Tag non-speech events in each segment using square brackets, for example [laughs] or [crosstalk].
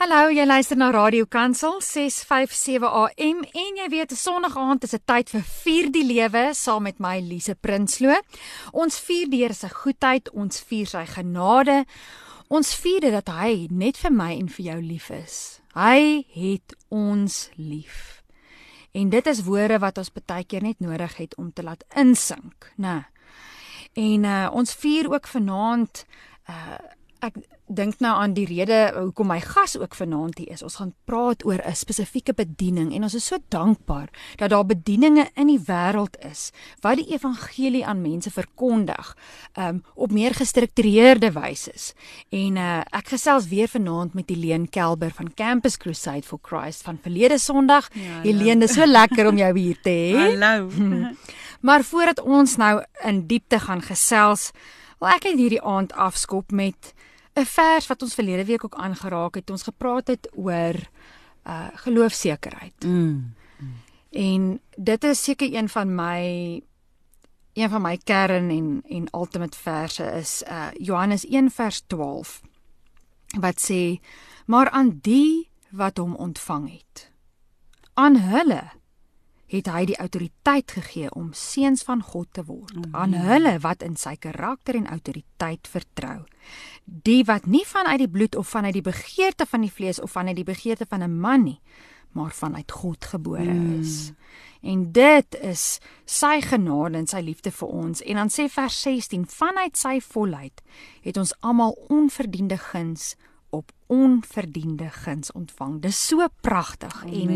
Hallo, jy luister na Radio Kansel 657 AM en jy weet Sondag aand is 'n tyd vir vier die lewe saam met my Lise Prinsloo. Ons vier Here se goedheid, ons vier sy genade. Ons vier dat hy net vir my en vir jou lief is. Hy het ons lief. En dit is woorde wat ons baie keer net nodig het om te laat insink, né? En uh, ons vier ook vanaand uh ek dink nou aan die rede hoekom my gas ook vanaand hier is. Ons gaan praat oor 'n spesifieke bediening en ons is so dankbaar dat daar bedieninge in die wêreld is wat die evangelie aan mense verkondig um op meer gestruktureerde wyse. En uh ek gesels weer vanaand met Helene Kelber van Campus Crusade for Christ van verlede Sondag. Ja, Helene, dis so lekker om jou hier te hê. [laughs] Hallo. [laughs] maar voordat ons nou in diepte gaan gesels, wil ek net hierdie aand afskop met 'n vers wat ons verlede week ook aangeraak het. Ons gepraat het oor uh geloofsekerheid. Mm. mm. En dit is seker een van my een van my kern en en ultimate verse is uh Johannes 1 vers 12 wat sê maar aan die wat hom ontvang het aan hulle het hy die autoriteit gegee om seuns van God te word mm -hmm. aan hulle wat in sy karakter en autoriteit vertrou. Die wat nie vanuit die bloed of vanuit die begeerte van die vlees of vanuit die begeerte van 'n man nie, maar vanuit God gebore mm. is. En dit is sy genade en sy liefde vir ons. En dan sê vers 16, vanuit sy volheid het ons almal onverdiende guns onverdiende guns ontvang. Dis so pragtig en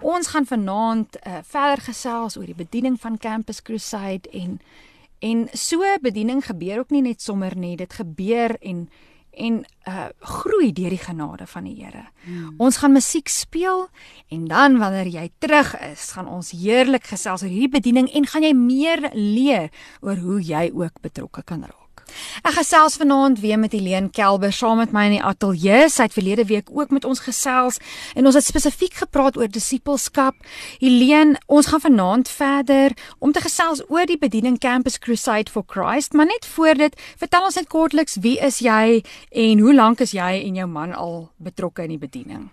ons gaan vanaand uh, verder gesels oor die bediening van Campus Crusade en en so bediening gebeur ook nie net sommer nie, dit gebeur en en uh groei deur die genade van die Here. Hmm. Ons gaan musiek speel en dan wanneer jy terug is, gaan ons heerlik gesels oor hierdie bediening en gaan jy meer leer oor hoe jy ook betrokke kan raak. Ek gesels vanaand weer met Helene Kelber saam met my in die ateljee. Sy het verlede week ook met ons gesels en ons het spesifiek gepraat oor disippelskap. Helene, ons gaan vanaand verder om te gesels oor die bediening Campus Crusade for Christ, maar net voor dit, vertel ons net kortliks wie is jy en hoe lank is jy en jou man al betrokke in die bediening?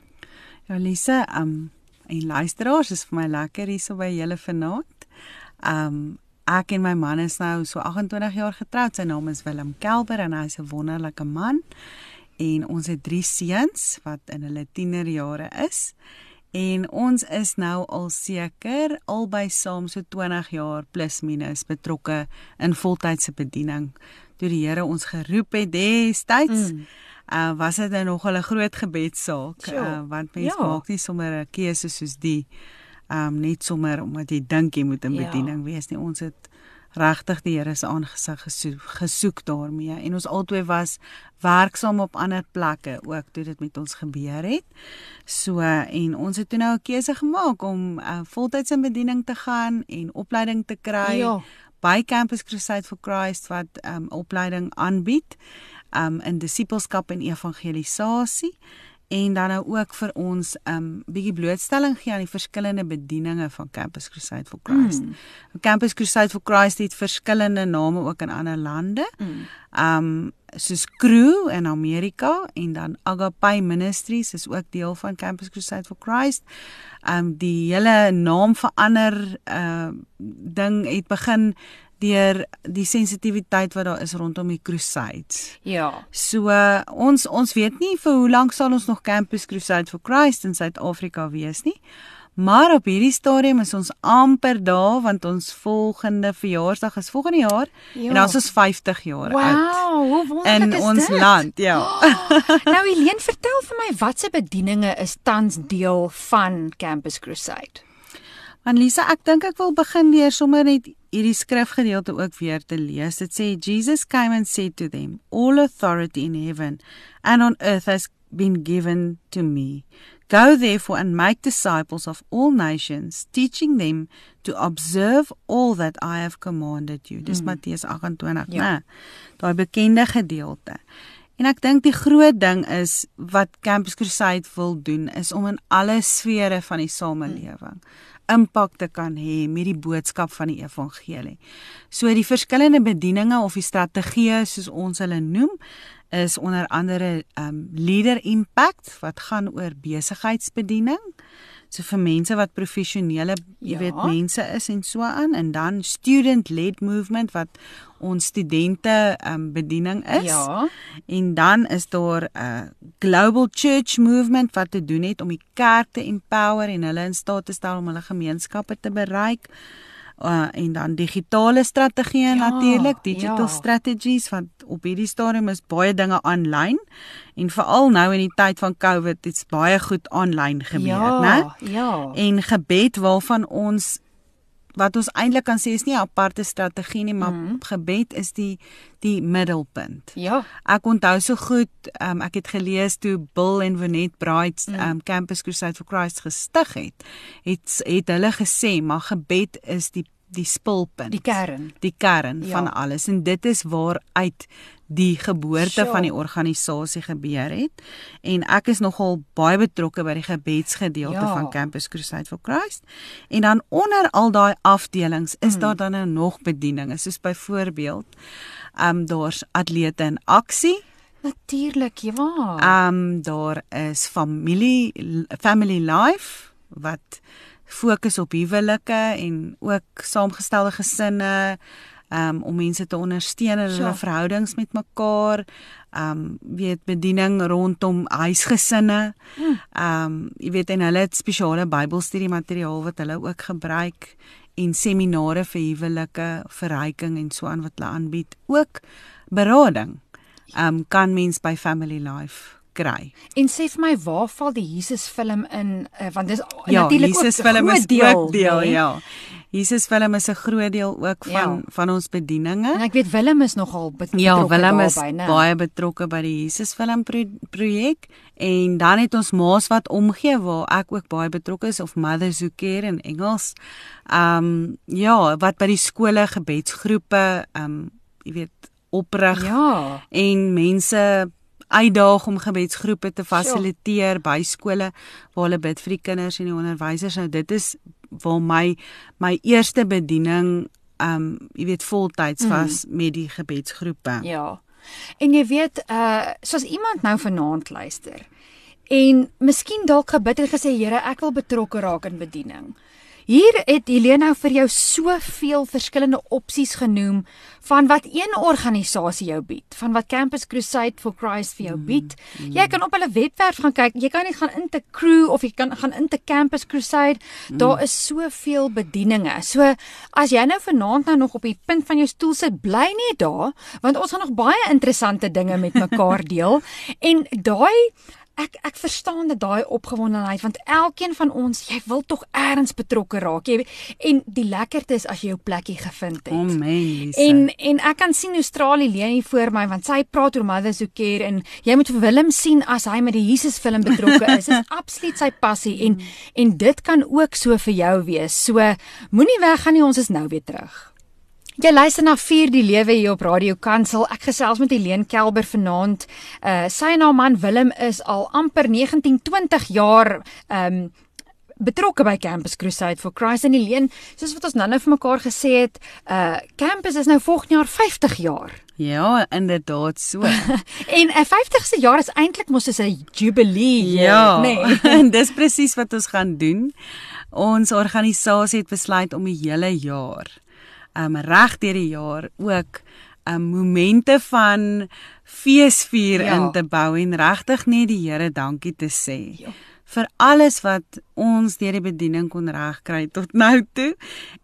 Ja, Lise, um en luisteraars, is vir my lekker hier so by julle vanaand. Um ek en my man is nou so 28 jaar getroud. Sy naam is Willem Kelber en hy's 'n wonderlike man. En ons het drie seuns wat in hulle tienerjare is. En ons is nou al seker albei saam so 20 jaar plus minus betrokke in voltydse bediening. Toe die Here ons geroep het destyds, mm. uh was dit nou nog 'n groot gebedsaak, uh, want mense ja. maak nie sommer 'n keuse soos die um net sommer omdat jy dink jy moet in ja. bediening ja. wees nie. Ons het regtig die Here se aangesig gesoek, gesoek daarmee en ons albei was werksaam op ander plekke ook toe dit met ons gebeur het. So en ons het toe nou 'n keuse gemaak om uh, voltyds in bediening te gaan en opleiding te kry ja. by Campus Crusade for Christ wat um opleiding aanbied um in disippelskap en evangelisasie en dan nou ook vir ons 'n um, bietjie blootstelling gee aan die verskillende bedieninge van Campus Crusade for Christ. Mm. Campus Crusade for Christ het verskillende name ook in ander lande. Mm. Um soos Crew in Amerika en dan Agape Ministries is ook deel van Campus Crusade for Christ. Um die hele naam verander uh ding het begin deur die sensitiwiteit wat daar is rondom die crusades. Ja. So uh, ons ons weet nie vir hoe lank sal ons nog Campus Crusade for Christ in Suid-Afrika wees nie. Maar op hierdie stadium is ons amper daar want ons volgende verjaarsdag is volgende jaar ja. en dan is ons 50 jaar wow, oud. Wow, hoe wonderlik is dit? In ons land, ja. Oh, [gasps] nou Helene, vertel vir my watse bedieninge is tans deel van Campus Crusade? Anlisa, ek dink ek wil begin deur sommer net hierdie skrifgedeelte ook weer te lees. Dit sê Jesus came and said to them, all authority in heaven and on earth has been given to me. Go therefore and make disciples of all nations, teaching them to observe all that I have commanded you. Dis mm. Matteus 28, ja. né? Daai bekende gedeelte. En ek dink die groot ding is wat Campus Crusade wil doen is om in alle sfere van die samelewing mm impak te kan hê met die boodskap van die evangelie. So die verskillende bedieninge of die strategieë soos ons hulle noem, is onder andere um leader impact wat gaan oor besigheidsbediening. So vir mense wat professionele, jy Ja. weet, mense is en so aan en dan student led movement wat ons studente um bediening is. Ja. En dan is daar 'n uh, global church movement wat te doen het om die kerk te empower en hulle in staat te stel om hulle gemeenskappe te bereik. Uh, en dan digitale strategieë Ja, natuurlik, digital ja. strategies want op hierdie stadium is baie dinge aanlyn en veral nou in die tyd van COVID dit's baie goed aanlyn gebeur, ja, né? Ja. En gebed waarvan ons wat ons eintlik kan sê is nie 'n aparte strategie nie, maar Mhm. gebed is die die middelpunt. Ja. Ek onthou so goed, um, ek het gelees toe Bill en Vanet Bright um, Campus Crusade for Christ gestig het, het het hulle gesê maar gebed is die die spulpunt. Die kern. die kern Ja. van alles en dit is waaruit die geboorte Sure. van die organisasie gebeur het en ek is nogal baie betrokke by die gebedsgedeelte Ja. van Campus Crusade for Christ en dan onder al daai afdelings is Mm. daar dan nou nog bedieninge soos byvoorbeeld ehm um, daar's atlete in aksie Natuurlik, ja. Ehm um, daar is familie family life wat fokus op huwelike en ook saamgestelde gesinne um, om mense te ondersteun in Ja. hulle verhoudings met mekaar. Um weet bediening rondom huisgesinne. Um jy weet en hulle het spesiale Bybelstudie materiaal wat hulle ook gebruik en seminare vir huwelike, verryking en so aan wat hulle aanbied. Ook berading. Um kan mens by Family Life kry. En sê vir my waar val die Jesus film in uh, want dis Ja, natuurlik ook 'n groot deel, ook deel, nê? ja. Jesus film is 'n groot deel ook van Ja. van ons bedieninge. En ek weet Willem is nogal bet Ja, betrokke Willem is daarbey, né? baie betrokke by die Jesus film pro projek en dan het ons Maas wat omgee waar ek ook baie betrokke is of Mothers Who Care in Engels. Um ja, wat by die skole gebedsgroepe um jy weet oprig Ja. en mense uitdaag om gebedsgroepe te fasiliteer by skole waar hulle bid vir die kinders en die onderwysers. Nou dit is waar my my eerste bediening um jy weet voltyds was mm. met die gebedsgroepe. Ja. En jy weet, uh soos iemand nou vanaand luister en miskien dalk gebid het gesê Here, ek wil betrokke raak in bediening. Hier het Helena vir jou soveel verskillende opsies genoem van wat een organisasie jou bied, van wat Campus Crusade for Christ vir jou bied. Jy kan op hulle webwerf gaan kyk. Jy kan net gaan in te Crew of jy kan gaan in te Campus Crusade. Daar is soveel bedieninge. So as jy nou vanaand nou nog op die punt van jou stoel sit, bly net daar, want ons gaan nog baie interessante dinge met mekaar [laughs] deel. En daai ek ek verstaan dat daai opgewondenheid want elkeen van ons, jy wil tog eers betrokke raak. Jy en die lekkerste is as jy jou plekkie gevind het. Amen, Lisa. En en ek kan sien Australië lê hier voor my want sy praat oor Mothers Who Care en jy moet vir Willem sien as hy met die Jesus film betrokke is. Dit is [laughs] absoluut sy passie en en dit kan ook so vir jou wees. So moenie weggaan nie, ons is nou weer terug. Jy luister na Vier die Lewe hier op Radio Kansel. Ek gesels met Helene Kelber vanaand. Uh sy en haar man Willem is al amper 19, 20 jaar um, betrokke by Campus Crusade for Christ en Helene, soos wat ons nou-nou vir mekaar gesê het, uh Campus is nou volgende jaar 50 jaar. Ja, inderdaad so. [laughs] En 'n 50ste jaar is eintlik mos soos 'n jubilee, ja. nê? [laughs] En dis presies wat ons gaan doen. Ons organisasie het besluit om die hele jaar um reg deur die jaar ook um momente van feesvier Ja. in te bou en regtig net die Here dankie te sê. Ja. vir alles wat ons deur die bediening kon regkry tot nou toe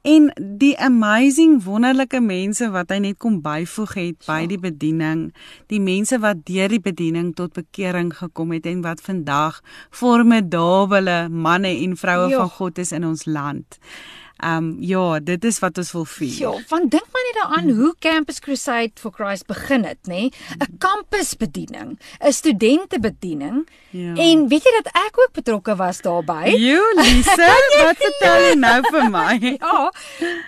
en die amazing wonderlike mense wat hy net kom byvoeg het by Ja. die bediening die mense wat deur die bediening tot bekering gekom het en wat vandag formidable manne en vroue Ja. van God is in ons land. Um ja, dit is wat ons wil vier. Ja, want dink maar net daaraan hoe Campus Crusade for Christ begin het, nê? 'n Kampusbediening, 'n studentebediening. Ja. En weet jy dat ek ook betrokke was daarbey? Jo, [laughs] Lisa, wat vertel jy nou vir my? [laughs] Ja,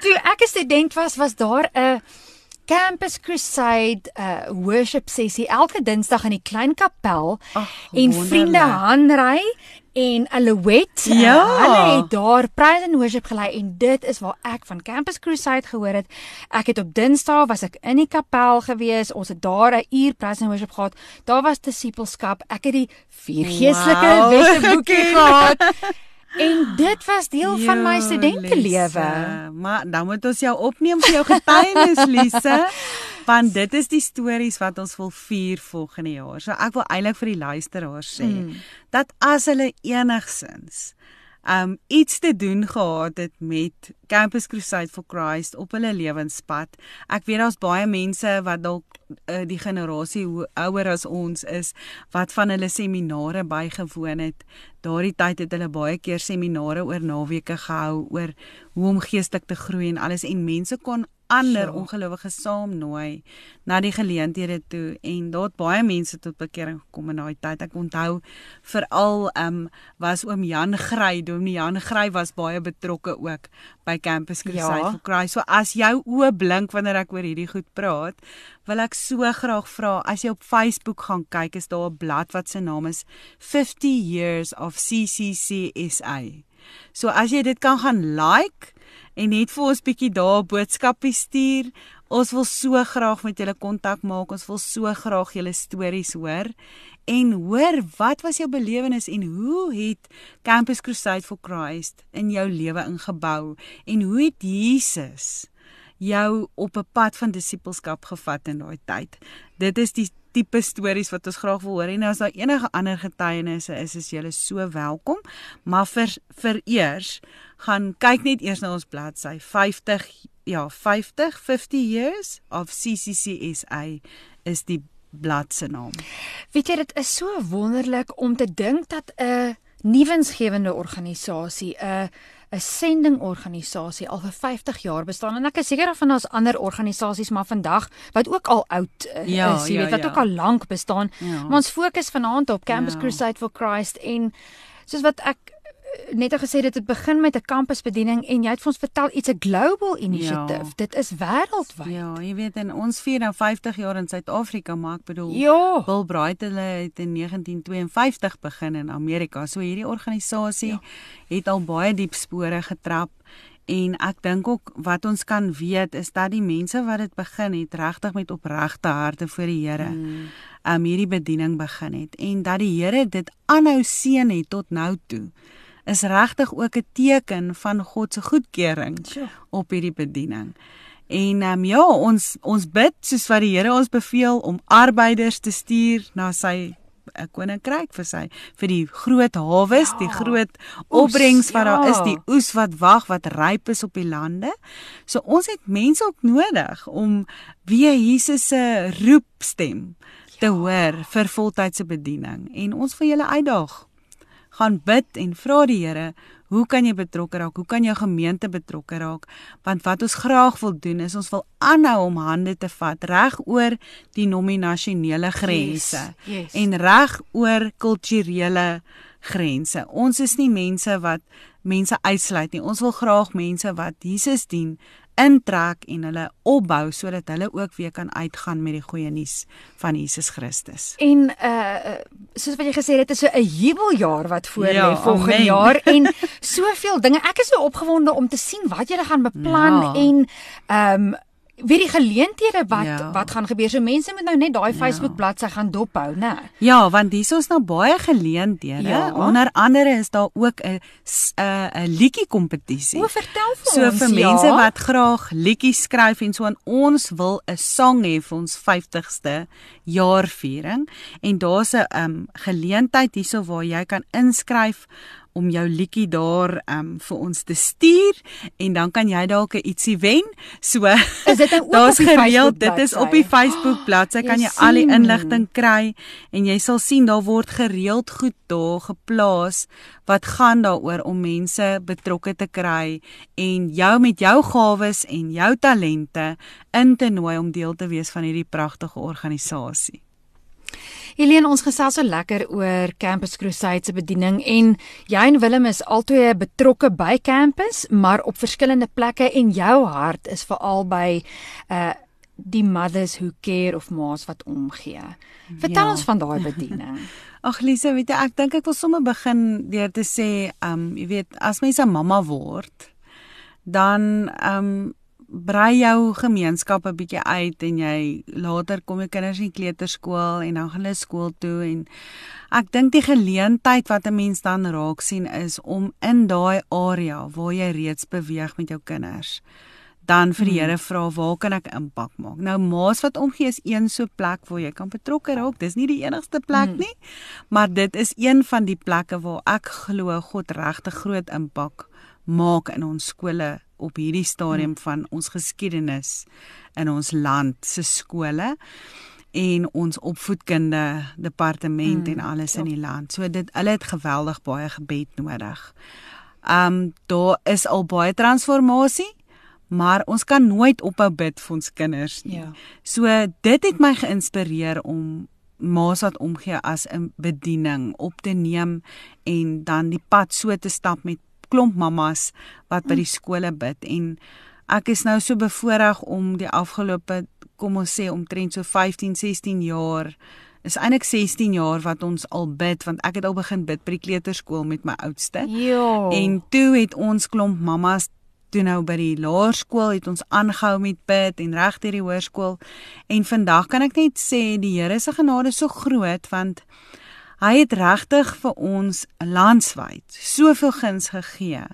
toe ek 'n student was, was daar 'n Campus Crusade uh worship sessie elke Dinsdag in die klein kapel Ag, en wonderlik. vriende Hanrey en Alouet. Uh, Ja. hulle het daar praise and worship gelei en dit is waar ek van Campus Crusade gehoor het. Ek het op Dinsdae was ek in die kapel gewees. Ons het daar 'n uur praise and worship gehad. Daar was disippelskap. Ek het die vier geestelike Wow. wette boekie [laughs] gehad. En dit was deel van my Jo, studentelewe. Maar dan moet ons jou opneem vir jou getuienis, Lise. [laughs] Want dit is die stories wat ons wil vier volgende jaar. So ek wil eintlik vir die luisteraars sê mm. dat as hulle enigsins um iets te doen gehad het met Campus Crusade for Christ op hulle lewenspad. Ek weet daar's baie mense wat dalk uh, die generasie ouer as ons is wat van hulle seminare bygewoon het. Daardie tyd het hulle baie keer seminare oor naweke gehou oor hoe om geestelik te groei en alles en mense kon ander Sure. ongelowiges saamnooi na die geleenthede toe en daar het baie mense tot bekering gekom in daai tyd. Ek onthou veral ehm um, was oom Jan Grey, Dominee Jan Grey was baie betrokke ook by Campus Crusade Ja. for Christ. So as jou oë blink wanneer ek oor hierdie goed praat, wil ek so graag vra as jy op Facebook gaan kyk, is daar 'n blad wat se naam is 50 Years of CCCSA. So as jy dit kan gaan like en net vir ons bietjie daar 'n boodskapie stuur. Ons wil so graag met julle kontak maak. Ons wil so graag julle stories hoor en hoor wat was jou belewenis en hoe het Campus Crusade for Christ in jou lewe ingebou en hoe het Jesus jou op 'n pad van disippelskap gevat in daai tyd. Dit is die tipe stories wat ons graag wil hoor en as daar enige ander getuienisse is, is julle so welkom. Maar vir vir eers gaan kyk net eers na ons bladsy 50 ja 50 50 years of CCCSA is die blad se naam. Weet jy dit is so wonderlik om te dink dat 'n nuwensgewende organisasie, 'n 'n sendingorganisasie al vir 50 jaar bestaan en ek is seker daarvan daar's ander organisasies maar vandag wat ook al oud uh, Ja, is, jy ja, weet wat ja. ook al lank bestaan. Ja. Maar ons fokus vanaand op Campus Ja. Crusade for Christ en soos wat ek net al gesê dit het begin met 'n kampusbediening en jy het vir ons vertel iets 'n global initiative. Ja. Dit is wêreldwyd. Ja, jy weet en ons vier nou 50 jaar in Suid-Afrika, maar ek bedoel Ja. Bill Bright hulle het in 1952 begin in Amerika. So hierdie organisasie ja. het al baie diep spore getrap en ek dink ook wat ons kan weet is dat die mense wat dit begin het regtig met opregte harte voor die Here Mm. um hierdie bediening begin het en dat die Here dit aanhou seën het tot nou toe is regtig ook 'n teken van God se goedkeuring Sjoe. op hierdie bediening. En um, ja, ons ons bid soos wat die Here ons beveel om arbeiders te stuur na sy 'n koninkryk vir sy vir die groot hawes, Ja. die groot opbrengs wat daar ja. is, die oes wat wag, wat ryp is op die lande. So ons het mense ook nodig om weer Jesus se roepstem te Ja. hoor vir voltydse bediening en ons wil julle uitdaag gaan bid en vra die Here, hoe kan jy betrokke raak? Hoe kan jou gemeente betrokke raak? Want wat ons graag wil doen is ons wil aanhou om hande te vat reg oor die nominasionele grense Yes, yes. en reg oor kulturele grense. Ons is nie mense wat mense uitsluit nie. Ons wil graag mense wat Jesus dien intrek en hulle opbou sodat hulle ook weer kan uitgaan met die goeie nuus van Jesus Christus. En uh soos wat jy gesê het, dit is so 'n jubeljaar wat voor Ja, lê volgende amen. jaar en [laughs] soveel dinge. Ek is so opgewonde om te sien wat julle gaan beplan Ja. en ehm um, weer die geleenthede wat Ja. wat gaan gebeur. So mense moet nou net daai Facebook bladsy gaan dophou, né? Ja, want hier is ons nou baie geleenthede. Ja. Onder andere is daar ook 'n 'n 'n liedjie kompetisie. O, vertel vir So ons. vir ja. mense wat graag liedjies skryf en so aan ons wil 'n song hê vir ons 50ste jaarviering en daar's 'n um, geleentheid hierso waar jy kan inskryf om jou liedjie daar um, vir ons te stuur en dan kan jy dalk 'n ietsie wen. So Is dit nou daar's gereeld dit is op die? Facebook bladsy kan Jy jy al die sien. inligting kry en jy sal sien daar word gereeld goed daar geplaas wat gaan daaroor om mense betrokke te kry en jou met jou gawes en jou talente in te nooi om deel te wees van hierdie pragtige organisasie. Helene, ons gesels so lekker oor Campus Crusade se bediening en jy en Willem is albei betrokke by campus, maar op verskillende plekke en jou hart is veral by uh die mothers who care of ma's wat omgee. Vertel ja. ons van daai bediening. [laughs] Ag Lise, weet jy, ek dink ek wil sommer begin deur te sê, um, jy weet, as mens 'n mamma word, dan ehm um, brei jou gemeenskap 'n bietjie uit en jy later kom jou kinders in kleuterskool en dan gaan hulle skool toe en ek dink die geleentheid wat 'n mens dan raak sien is om in daai area waar jy reeds beweeg met jou kinders dan vir die hmm. Here vra waar kan ek impak maak. Nou Maas wat omgee is een so plek waar jy kan betrokke raak. Dis nie die enigste plek hmm. nie, maar dit is een van die plekke waar ek glo God regtig groot impak maak in ons skole op hierdie stadium hmm. van ons geskiedenis in ons land se skole en ons opvoedkunde departement hmm, en alles ja. in die land. So dit hulle het geweldig baie gebed nodig. Um daar is al baie transformasie, maar ons kan nooit ophou bid vir ons kinders nie. Ja. So dit het my geïnspireer om maas wat omgee as 'n bediening op te neem en dan die pad so te stap met klomp mammas wat by die skole bid en ek is nou so bevoorreg om die afgelope kom ons sê omtrent so 15 16 jaar is eintlik 16 jaar wat ons al bid want ek het al begin bid by die kleuterskool met my oudste. Ja. En toe het ons klomp mammas toe nou by die laerskool het ons aangehou met bid en reg deur die hoërskool en vandag kan ek net sê die Here se genade is so groot want Hy het regtig vir ons landwyd soveel guns gegee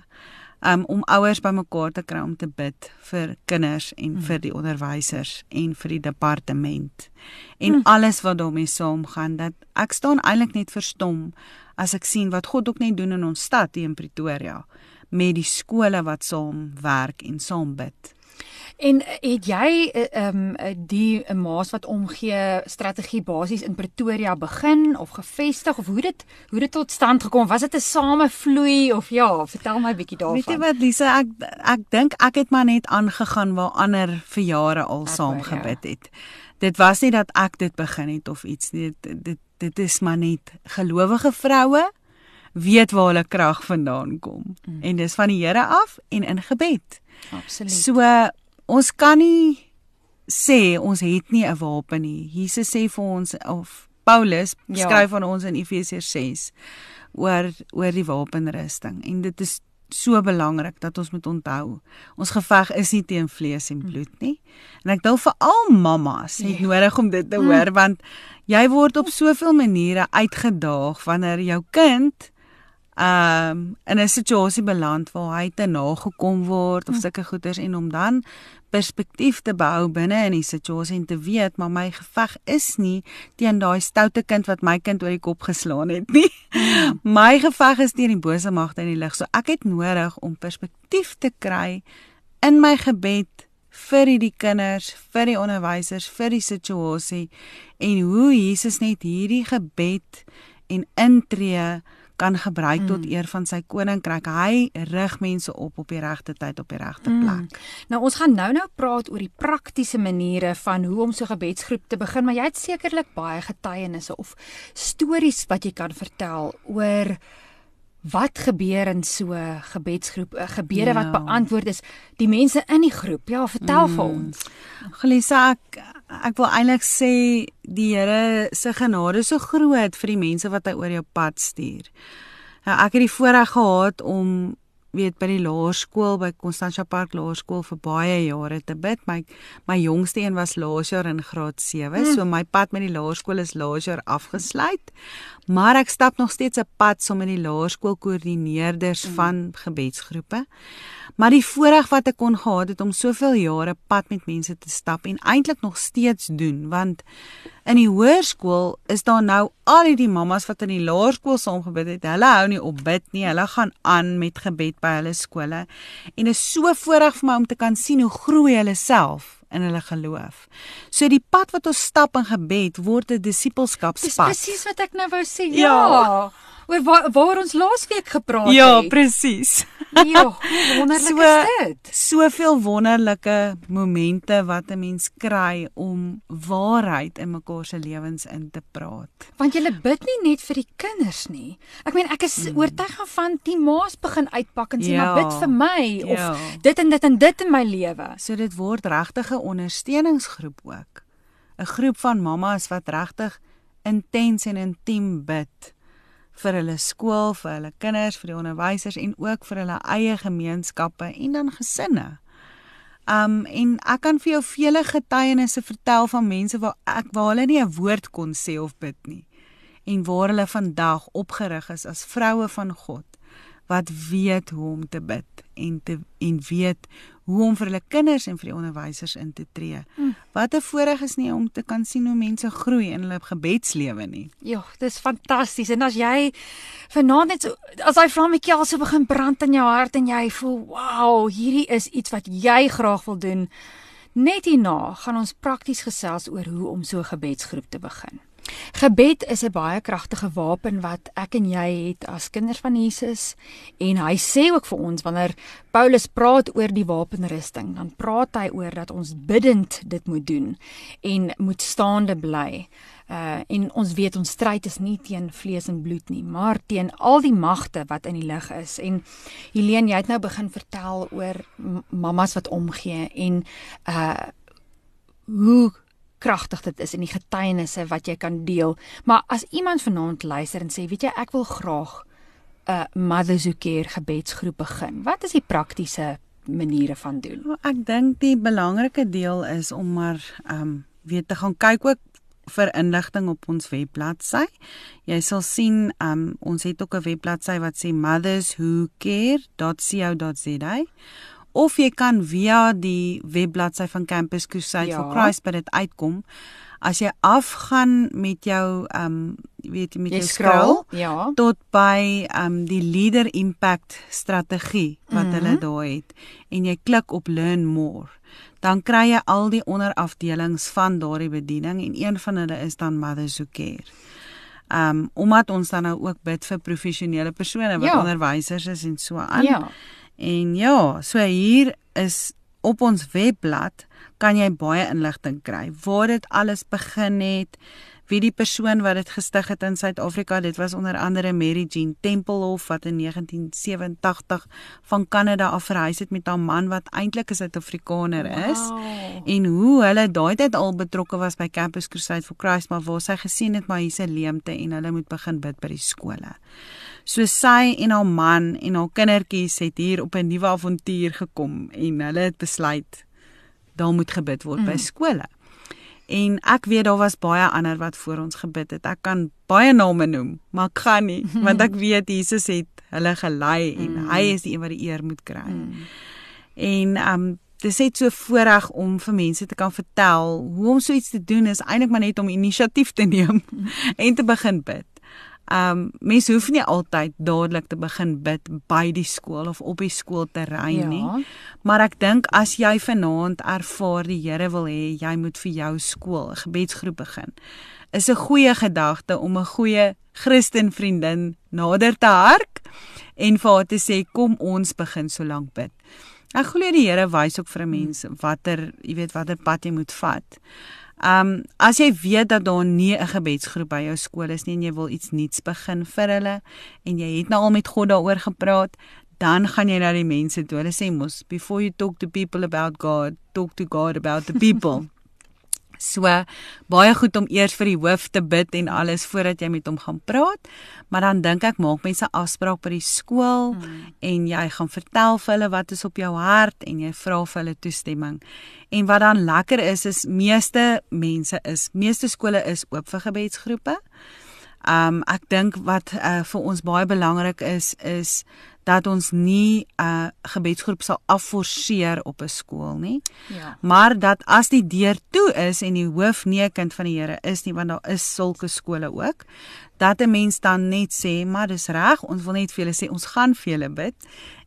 um, om ouers bymekaar te kry om te bid vir kinders en mm. vir die onderwysers en vir die departement en mm. alles wat daarmee saamgaan dat ek staan eintlik net verstom as ek sien wat God ook net doen in ons stad hier in Pretoria met die skole wat saam werk en saam bid. En eh, het jy eh, ehm um, die maas wat omgee strategie basies in Pretoria begin of gevestig of hoe dit hoe dit tot stand gekom? Was dit 'n samevloei of ja, vertel my bietjie daarvan. Weet jy wat Lisa, ek ek dink ek het maar net aangegaan waar ander vir jare al saam gebid ja. het. Dit was nie dat ek dit begin het of iets nie. Dit dit dit is maar net gelowige vroue weet waar hulle krag vandaan kom. Mm. En dis van die Here af en in gebed. Absoluut. So ons kan nie sê ons het nie 'n wapen nie. Jesus sê vir ons of Paulus ja. skryf aan ons in Efesiërs 6 oor oor die wapenrusting en dit is so belangrik dat ons moet onthou. Ons geveg is nie teen vlees en bloed nie. En ek dink vir al mammas het ja. nodig om dit te hoor mm. want jy word op soveel maniere uitgedaag wanneer jou kind um in 'n situasie beland waar hy te nagekom word of hm. sulke goeders en om dan perspektief te behou binne in die situasie en te weet maar my geveg is nie teen daai stoute kind wat my kind oor die kop geslaan het nie. Hm. [laughs] my geveg is teen die bose magte in die lig. So ek het nodig om perspektief te kry in my gebed vir die kinders, vir die onderwysers, vir die situasie en hoe Jesus net hierdie gebed en intree kan gebruik mm. tot eer van sy koninkryk. Hy rig mense op op die regte tyd op die regte mm. plek. Mm. Nou ons gaan nou-nou praat oor die praktiese maniere van hoe om so 'n gebedsgroep te begin, maar jy het sekerlik baie getuienisse of stories wat jy kan vertel oor wat gebeur in so 'n gebedsgroep, eh, gebede ja. wat beantwoord is, die mense in die groep. Ja, vertel mm. vir ons. Gelisa ek ek wil eintlik sê die Here se genade is so groot vir die mense wat hy oor jou pad stuur. Nou ek het die voorreg gehad om weet by die laerskool by Constantia Park Laerskool vir baie jare te bid. My my jongste een was laas jaar in graad 7, mm. so my pad met die laerskool is laas jaar afgesluit. Maar ek stap nog steeds 'n pad saam met die laerskool koördineerders mm. van gebedsgroepe. Maar die voorreg wat ek kon gehad het om soveel jare pad met mense te stap en eintlik nog steeds doen want in die hoërskool is daar nou al die mammas wat in die laerskool saamgebid het. Hulle hou nie op bid nie. Hulle gaan aan met gebed by hulle skole. En dit is so voorreg vir my om te kan sien hoe groei hulle self in hulle geloof. So die pad wat ons stap in gebed word 'n disippelskapspad. Dis presies wat ek nou wou sê. Ja. ja. Oor waar, waar ons laasweek gepraat ja, het. presies. Ja, hoe wonderlik [laughs] So- is dit? Soveel wonderlike momente wat 'n mens kry om waarheid in mekaar se lewens in te praat. Want jy bid nie net vir die kinders nie. Ek meen ek is mm. oortuig van die ma's begin uitpak en sê Ja. maar bid vir my of Ja. dit en dit en dit in my lewe. So dit word regtig 'n ondersteuningsgroep ook. 'n Groep van mammas wat regtig intens en intiem bid vir hulle skool, vir hulle kinders, vir die onderwysers en ook vir hulle eie gemeenskappe en dan gesinne. Um en ek kan vir jou vele getuienisse vertel van mense waar ek waar hulle nie 'n woord kon sê of bid nie en waar hulle vandag opgerig is as vroue van God wat weet hoe om te bid en te en weet hoe om vir hulle kinders en vir die onderwysers in te tree. Mm. Wat 'n voorreg is nie om te kan sien hoe mense groei in hulle gebedslewe nie. Ja, dis fantasties. En as jy vanaand net so as daai vlammetjie al so begin brand in jou hart en jy voel, "Wow, hierdie is iets wat jy graag wil doen." Net hierna gaan ons prakties gesels oor hoe om so 'n gebedsgroep te begin. Gebed is 'n baie kragtige wapen wat ek en jy het as kinders van Jesus en hy sê ook vir ons wanneer Paulus praat oor die wapenrusting, dan praat hy oor dat ons biddend dit moet doen en moet staande bly. Uh en ons weet ons stryd is nie teen vlees en bloed nie, maar teen al die magte wat in die lig is. En Helene, jy het nou begin vertel oor mammas wat omgee en uh hoe kragtig dit is en die getuienisse wat jy kan deel. Maar as iemand vanaand luister en sê, weet jy, ek wil graag 'n Mothers Who Care gebedsgroep begin. Wat is die praktiese maniere van doen? Maar ek dink die belangrike deel is om maar ehm um, weet te gaan kyk ook vir inligting op ons webbladsy. Jy sal sien um, ons het ook 'n webbladsy wat sê motherswhocare.co.za of jy kan via die webbladsy van Campus Crusade Ja. for Christ by dit uitkom. As jy afgaan met jou ehm um, weet jy met Jy jou scroll ja. tot by um die leader impact strategie wat mm Mhm. -hmm. hulle daar het en jy klik op learn more dan kry jy al die onderafdelings van daardie bediening en een van hulle is dan mothers who care. Um omdat ons dan nou ook bid vir professionele persone wat Ja. onderwysers is en so aan. Ja. En ja, so hier is op ons webblad kan jy baie inligting kry waar dit alles begin het, wie die persoon wat dit gestig het in Suid-Afrika, dit was onder andere Mary Jean Tempelhof wat in 1987 van Kanada af verhuis het met haar man wat eintlik 'n Suid-Afrikaner is Wow. en hoe hulle daai tyd al betrokke was by Campus Crusade for Christ maar waar sy gesien het maar hier's 'n leemte en hulle moet begin bid by die skole. So sy en haar man en haar kindertjies het hier op 'n nuwe avontuur gekom en hulle het besluit daar moet gebid word mm. by skole. En ek weet daar was baie ander wat voor ons gebid het. Ek kan baie name noem, maar ek gaan nie [laughs] want ek weet Jesus het hulle gelei en mm. hy is die een wat die eer moet kry. Mm. En um dis net so voorreg om vir mense te kan vertel hoe om so iets te doen is eintlik maar net om inisiatief te neem [laughs] en te begin bid. Um mense hoef nie altyd dadelik te begin bid by die skool of op die skoolterrein Ja. nie. Maar ek dink as jy vanaand ervaar die Here wil hê jy moet vir jou skool 'n gebedsgroep begin. Is 'n goeie gedagte om 'n goeie Christen vriendin nader te hark en vir haar te sê kom ons begin so lank bid. Ek glo die Here wys ook vir 'n mens watter, jy weet, watter pad jy moet vat. Um as jy weet dat daar nie 'n gebedsgroep by jou skool is nie en jy wil iets nuuts begin vir hulle en jy het nou al met God daaroor gepraat, dan gaan jy na die mense toe. Hulle sê mos before you talk to people about God, talk to God about the people. [laughs] So baie goed om eers vir die hoof te bid en alles voordat jy met hom gaan praat. Maar dan dink ek maak mense afspraak by die skool hmm. en jy gaan vertel vir hulle wat is op jou hart en jy vra vir hulle toestemming. En wat dan lekker is is meeste mense is meeste skole is oop vir gebedsgroepe. Um ek dink wat uh, vir ons baie belangrik is is dat ons nie 'n uh, gebedsgroep sal afforceer op 'n skool nie. Ja. Maar dat as die deur toe is en die hoof nie 'n kind van die Here is nie, want daar is sulke skole ook, dat 'n mens dan net sê, maar dis reg, ons wil net vir julle sê ons gaan vir julle bid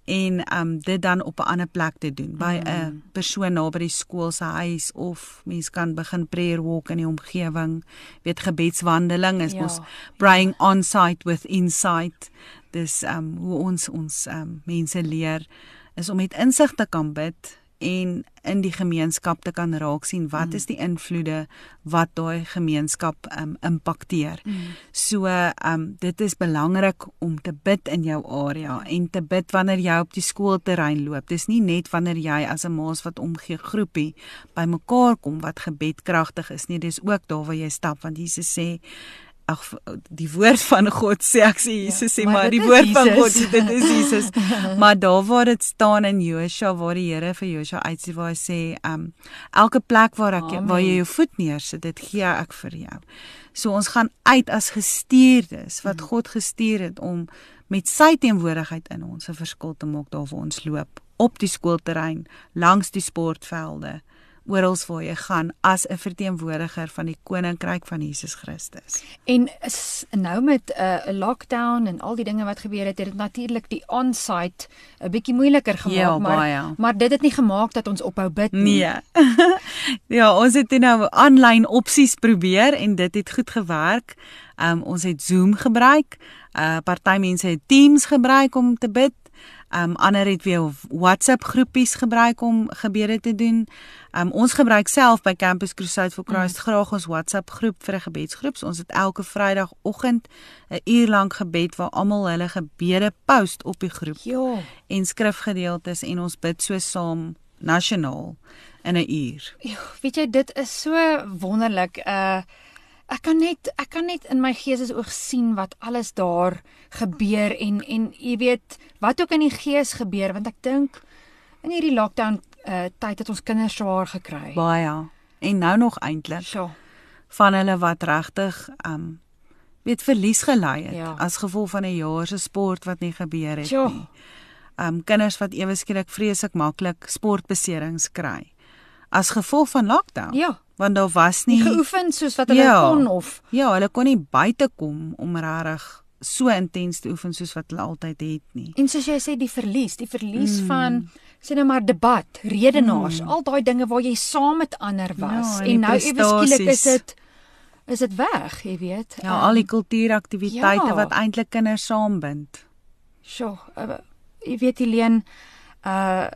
en um dit dan op 'n ander plek te doen by 'n Mm. persoon naby die skool se huis of mens kan begin prayer walk in die omgewing weet gebedswandeling is Ja. mos praying on site with insight dis um hoe ons ons um mense leer is om met insig te kan bid en in die gemeenskap te kan raak sien wat Mm. is die invloede wat daai gemeenskap um impakteer. Mm. So um dit is belangrik om te bid in jou area en te bid wanneer jy op die skoolterrein loop. Dis nie net wanneer jy as 'n maas wat omgee groepie bymekaar kom wat gebed kragtig is nie. Dis ook daar waar jy stap want Jesus sê ag die woord van God sê ek sê Jesus sê maar maar die woord van God Jesus. dit is Jesus. [laughs] maar daar waar dit staan in Josua waar die Here vir Josua uitsê waar hy sê um elke plek waar ek Amen. waar jy jou voet neersit dit gee ek vir jou. So ons gaan uit as gestuurdes wat God gestuur het om met sy teenwoordigheid in ons 'n verskil te maak daar waar ons loop op die skoolterrein, langs die sportvelde, oral waar jy gaan as 'n verteenwoordiger van die koninkryk van Jesus Christus. En is nou met 'n uh, lockdown en al die dinge wat gebeur het, het dit natuurlik die on-site 'n bietjie moeiliker gemaak, Ja, maar baie. maar dit het nie gemaak dat ons ophou bid nie. Nee. [laughs] ja, ons het nou aanlyn opsies probeer en dit het goed gewerk. Um ons het Zoom gebruik. Uh party mense het Teams gebruik om te bid. Um ander het weer WhatsApp groepies gebruik om gebede te doen. Um ons gebruik self by Campus Crusade for Christ mm. graag ons WhatsApp groep vir 'n gebedsgroep. So ons het elke Vrydagoggend 'n uur lank gebed waar almal hulle gebede post op die groep Ja. en skrifgedeeltes en ons bid so saam nasionaal in 'n uur. Ja, weet jy dit is so wonderlik. Uh ek kan net ek kan net in my geestesoog sien wat alles daar gebeur en en jy weet wat ook in die gees gebeur want ek dink in hierdie lockdown uh tyd het ons kinders swaar gekry. Baie. En nou nog eintlik Sjoe. van hulle wat regtig um weet verlies gely het Ja. as gevolg van 'n jaar se sport wat nie gebeur het Sjoe. nie. Um kinders wat ewe skielik vreeslik maklik sportbeserings kry as gevolg van lockdown. Ja, Want daar was nie nie geoefen soos wat hulle Ja. kon of Ja, hulle kon nie buite kom om regtig so intens te oefen soos wat hulle altyd het nie. en soos jy sê die verlies, die verlies mm. van sê nou maar debat, redenaars, mm. al daai dinge waar jy saam met ander was Ja, en en nou ewe skielik is dit is dit weg, jy weet. Ja, Ehm, al die kultuuraktiwiteite ja. wat eintlik kinders saambind. Sjoe, uh, jy weet Helene, uh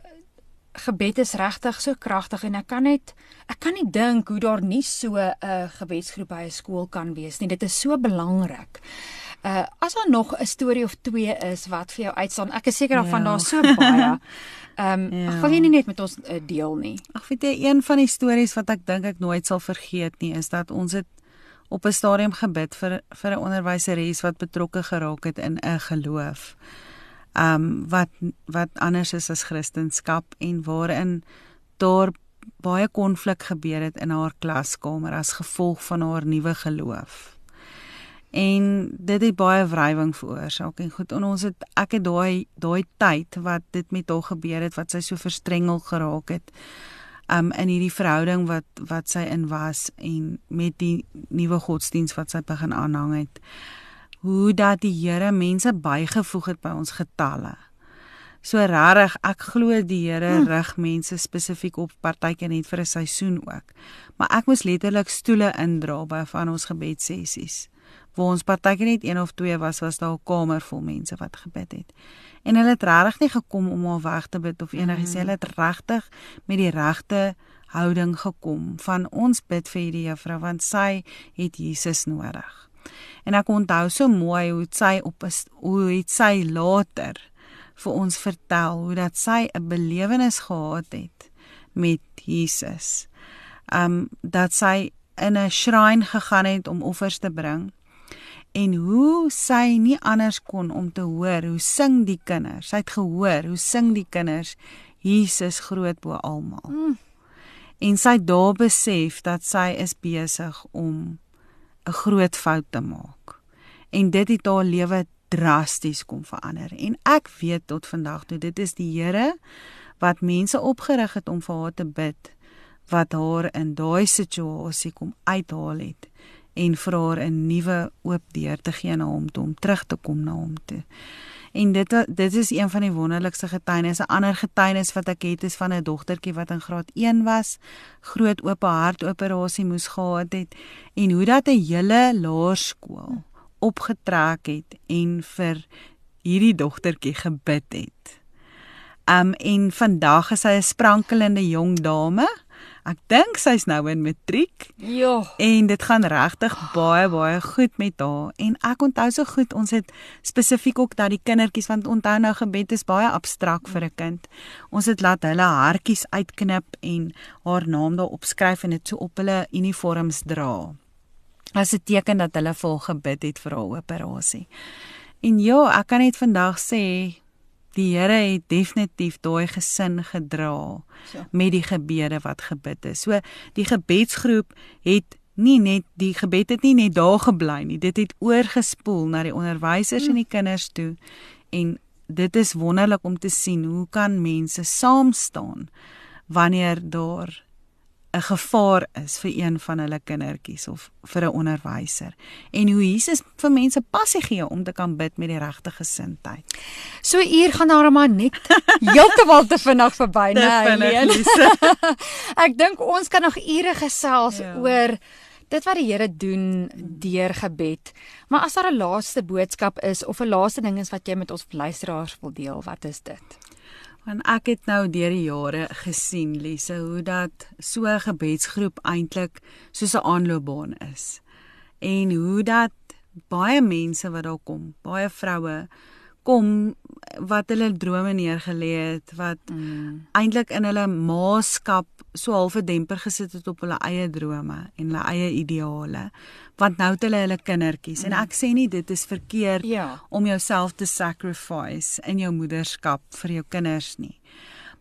gebed is regtig so kragtig en ek kan net ek kan nie dink hoe daar nie so 'n uh, gebedsgroep by 'n skool kan wees nie. Dit is so belangrik. Uh as daar nog 'n storie of twee is wat vir jou uitstaan, ek is seker daarvan Ja. daar so baie. [laughs] Ehm um, Ja. wil jy nie net met ons uh, deel nie. Ag weet jy, een van die stories wat ek dink ek nooit sal vergeet nie, is dat ons het op 'n stadium gebid vir vir 'n onderwyseres wat betrokke geraak het in 'n geloof. Um wat wat anders is as Christendom en waarin daar baie konflik gebeur het in haar klaskamer as gevolg van haar nuwe geloof. En dit het baie wrywing veroorsaak en goed en ons het ek het daai daai tyd wat dit met haar gebeur het wat sy so verstrengel geraak het um in hierdie verhouding wat wat sy in was en met die nuwe godsdiens wat sy begin aanhang het hoe dat die Here mense bygevoeg het by ons getalle. So regtig, ek glo die Here Hm. rig mense spesifiek op partykeer net vir 'n seisoen ook. Maar ek moes letterlik stoele indra by van ons gebedsessies. Waar ons partykeer net een of twee was, was daar 'n kamer vol mense wat gebid het. En hulle het regtig nie gekom om haar weg te bid of enigiets. Mm. Hulle het regtig met die regte houding gekom van ons bid vir hierdie juffrou want sy het Jesus nodig. En ek onthou so mooi hoe sy op st- hoe het sy later vir ons vertel hoe dat sy 'n belewenis gehad het met Jesus. Um dat sy in 'n shrine gegaan het om offers te bring en hoe sy nie anders kon om te hoor hoe sing die kinders. Sy het gehoor hoe sing die kinders Jesus groot bo almal. Mm. En sy daar besef dat sy is besig om 'n groot fout te maak. En dit het haar lewe drasties kom verander. En ek weet tot vandag toe dit is die Here wat mense opgerig het om vir haar te bid wat haar in daai situasie kom uithaal het en vir haar 'n nuwe oop deur te gee na hom toe om terug te kom na hom toe. En dit dit is een van die wonderlikste getuienisse. 'n Ander getuienis wat ek het is van 'n dogtertjie wat in graad 1 was, groot oop hartoperasie moes gehad het en hoe dat 'n hele laerskool opgetrek het en vir hierdie dogtertjie gebid het. Um en vandag is sy 'n sprankelende jong dame. Ek dink sy's nou in matriek. Ja. En dit gaan regtig baie baie goed met haar. En ek onthou so goed, ons het spesifiek ook dat die kindertjies want onthou nou gebed is baie abstrakt vir 'n kind. Ons het laat hulle hartjies uitknip en haar naam daarop skryf en dit so op hulle uniforms dra. As 'n teken dat hulle vol gebid het vir haar operasie. En ja, ek kan net vandag sê die Here het definitief daai gesin gedra ja. met die gebede wat gebid is. So die gebedsgroep het nie net die gebed het nie net daar gebly nie. Dit het oorgespoel na die onderwysers hmm. en die kinders toe en dit is wonderlik om te sien hoe kan mense saam staan wanneer daar 'n gevaar is vir een van hulle kindertjies of vir 'n onderwyser en hoe Jesus vir mense passie gee om te kan bid met die regte gesindheid. So uur gaan daar maar net heeltemal te vinnig verby, né? Nee, [laughs] Ek dink ons kan nog ure gesels ja. oor dit wat die Here doen deur gebed. Maar as daar 'n laaste boodskap is of 'n laaste ding is wat jy met ons luisteraars wil deel, wat is dit? Want ek het nou deur die jare gesien Lise hoe dat so 'n gebedsgroep eintlik soos 'n aanloopbaan is. En hoe dat baie mense wat daar kom, baie vroue kom wat hulle drome neergelê het wat mm. eintlik in hulle maaskap so half 'n demper gesit het op hulle eie drome en hulle eie ideale want nou het hulle hulle kindertjies mm. en ek sê nie dit is verkeerd ja. om jouself te sacrifice in jou moederskap vir jou kinders nie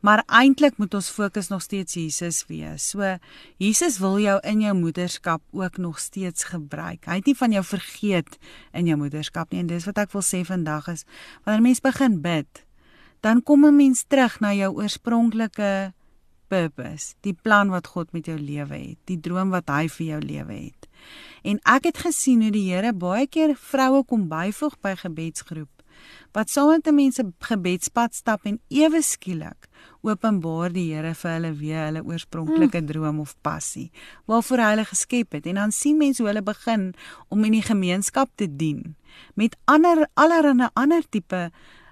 maar eintlik moet ons fokus nog steeds Jesus wees. So Jesus wil jou in jou moederskap ook nog steeds gebruik. Hy het nie van jou vergeet in jou moederskap nie en dis wat ek wil sê vandag is wanneer mens begin bid, dan kom 'n mens terug na jou oorspronklike purpose, die plan wat God met jou lewe het, die droom wat hy vir jou lewe het. En ek het gesien hoe die Here baie keer vroue kom byvoeg by gebedsgroep wat saam met mense gebedspad stap en ewe skielik openbaar die Here vir hulle weer hulle oorspronklike hmm. droom of passie waarvoor hy hulle geskep het en dan sien mense hoe hulle begin om in die gemeenskap te dien met ander allerlei ander tipe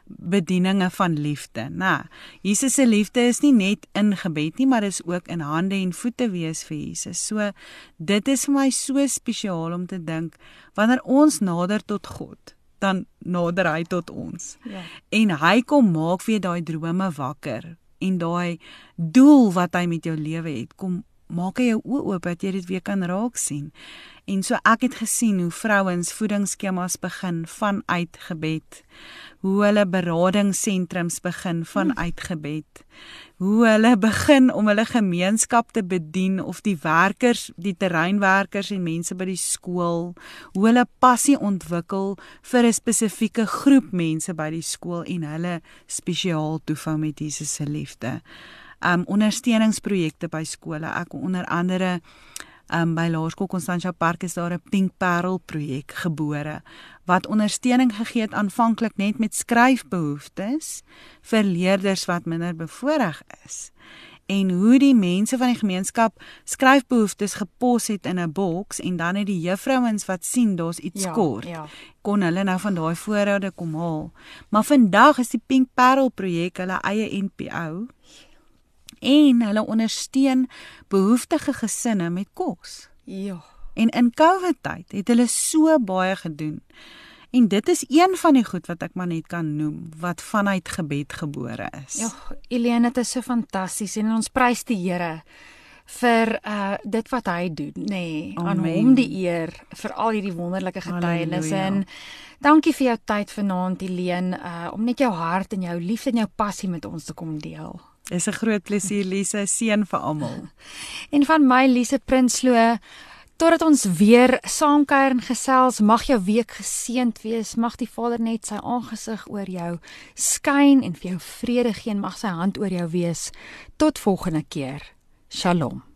bedieninge van liefde. Nou, Jesus se liefde is nie net in gebed nie, maar is ook in hande en voete wees vir Jesus. So dit is vir my so spesiaal om te dink wanneer ons nader tot God dan nader hy tot ons. Ja. En hy kom maak weer daai drome wakker en daai doel wat hy met jou lewe het, kom maak hy jou oë oop dat jy dit weer kan raak sien. En so ek het gesien hoe vrouens voedingsskemas begin vanuit gebed hoe hulle beradingssentrums begin vanuit gebed. Hoe hulle begin om hulle gemeenskap te bedien of die werkers, die terreinwerkers en mense by die skool, hoe hulle passie ontwikkel vir 'n spesifieke groep mense by die skool en hulle spesiaal toefou met Jesus se liefde. Um ondersteuningsprojekte by skole. Ek onder andere um, by Laerskool Constantia Park is daar 'n Pink Parel projek gebore wat ondersteuning gegee het aanvanklik net met skryfbehoeftes vir leerders wat minder bevoorreg is en hoe die mense van die gemeenskap skryfbehoeftes gepos het in 'n boks en dan het die juffrouens wat sien daar's iets ja, kort ja. kon hulle nou van daai voorrade kom haal maar vandag is die Pink Parel projek hulle eie NPO en hulle ondersteun behoeftige gesinne met kos. Ja. En in COVID tyd het hulle so baie gedoen. En dit is een van die goed wat ek maar net kan noem wat vanuit gebed gebore is. Ja, Elene, dit is so fantasties en ons prys die Here vir uh dit wat hy doen, nê. Nee, aan hom die eer vir al hierdie wonderlike getuienisse en dankie vir jou tyd vanaand, Elene, uh om net jou hart en jou liefde en jou passie met ons te kom deel. Dis 'n groot plesier Lise, seën vir almal. [laughs] En van my Lise Prinsloo totdat ons weer saamkuier en gesels, mag jou week geseënd wees. Mag die Vader net sy aangesig oor jou skyn en vir jou vrede gee en mag sy hand oor jou wees. Tot volgende keer. Shalom.